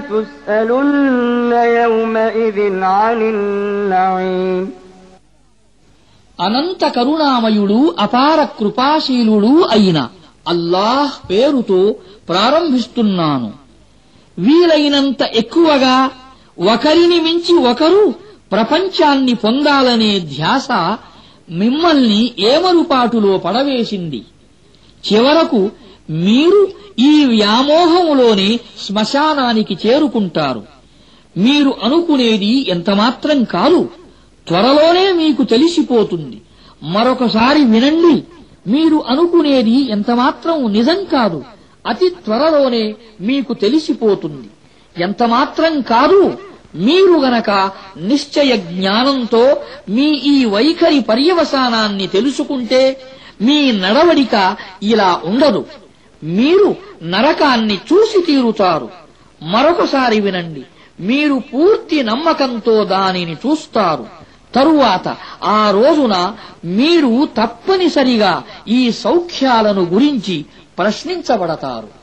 لتسألن يومئذ عن النعيم అనంత కరుణామయుడు అపార కృపాశీలుడు అయిన అల్లాహ్ పేరుతో ప్రారంభిస్తున్నాను వీలైనంత ఎక్కువగా ఒకరిని మించి ఒకరు ప్రపంచాన్ని పొందాలనే ధ్యాస మిమ్మల్ని ఏమరుపాటులో పడవేసింది చివరకు మీరు ఈ వ్యామోహములోనే శ్మశానానికి చేరుకుంటారు. మీరు అనుకునేది ఎంతమాత్రం కాదు. త్వరలోనే మీకు తెలిసిపోతుంది. మరొకసారి వినండి. మీరు అనుకునేది ఎంతమాత్రం నిజం కాదు. అతి త్వరలోనే మీకు తెలిసిపోతుంది. ఎంతమాత్రం కాదు. మీరు గనక నిశ్చయ జ్ఞానంతో మీ ఈ వైఖరి పర్యవసానాన్ని తెలుసుకుంటే మీ నడవడిక ఇలా ఉండదు. మీరు నరకాన్ని చూసి తీరుతారు. మరొకసారి వినండి. మీరు పూర్తి నమ్మకంతో దానిని చూస్తారు. తరువాత ఆ రోజున మీరు తప్పనిసరిగా ఈ సౌఖ్యాలను గురించి ప్రశ్నించబడతారు.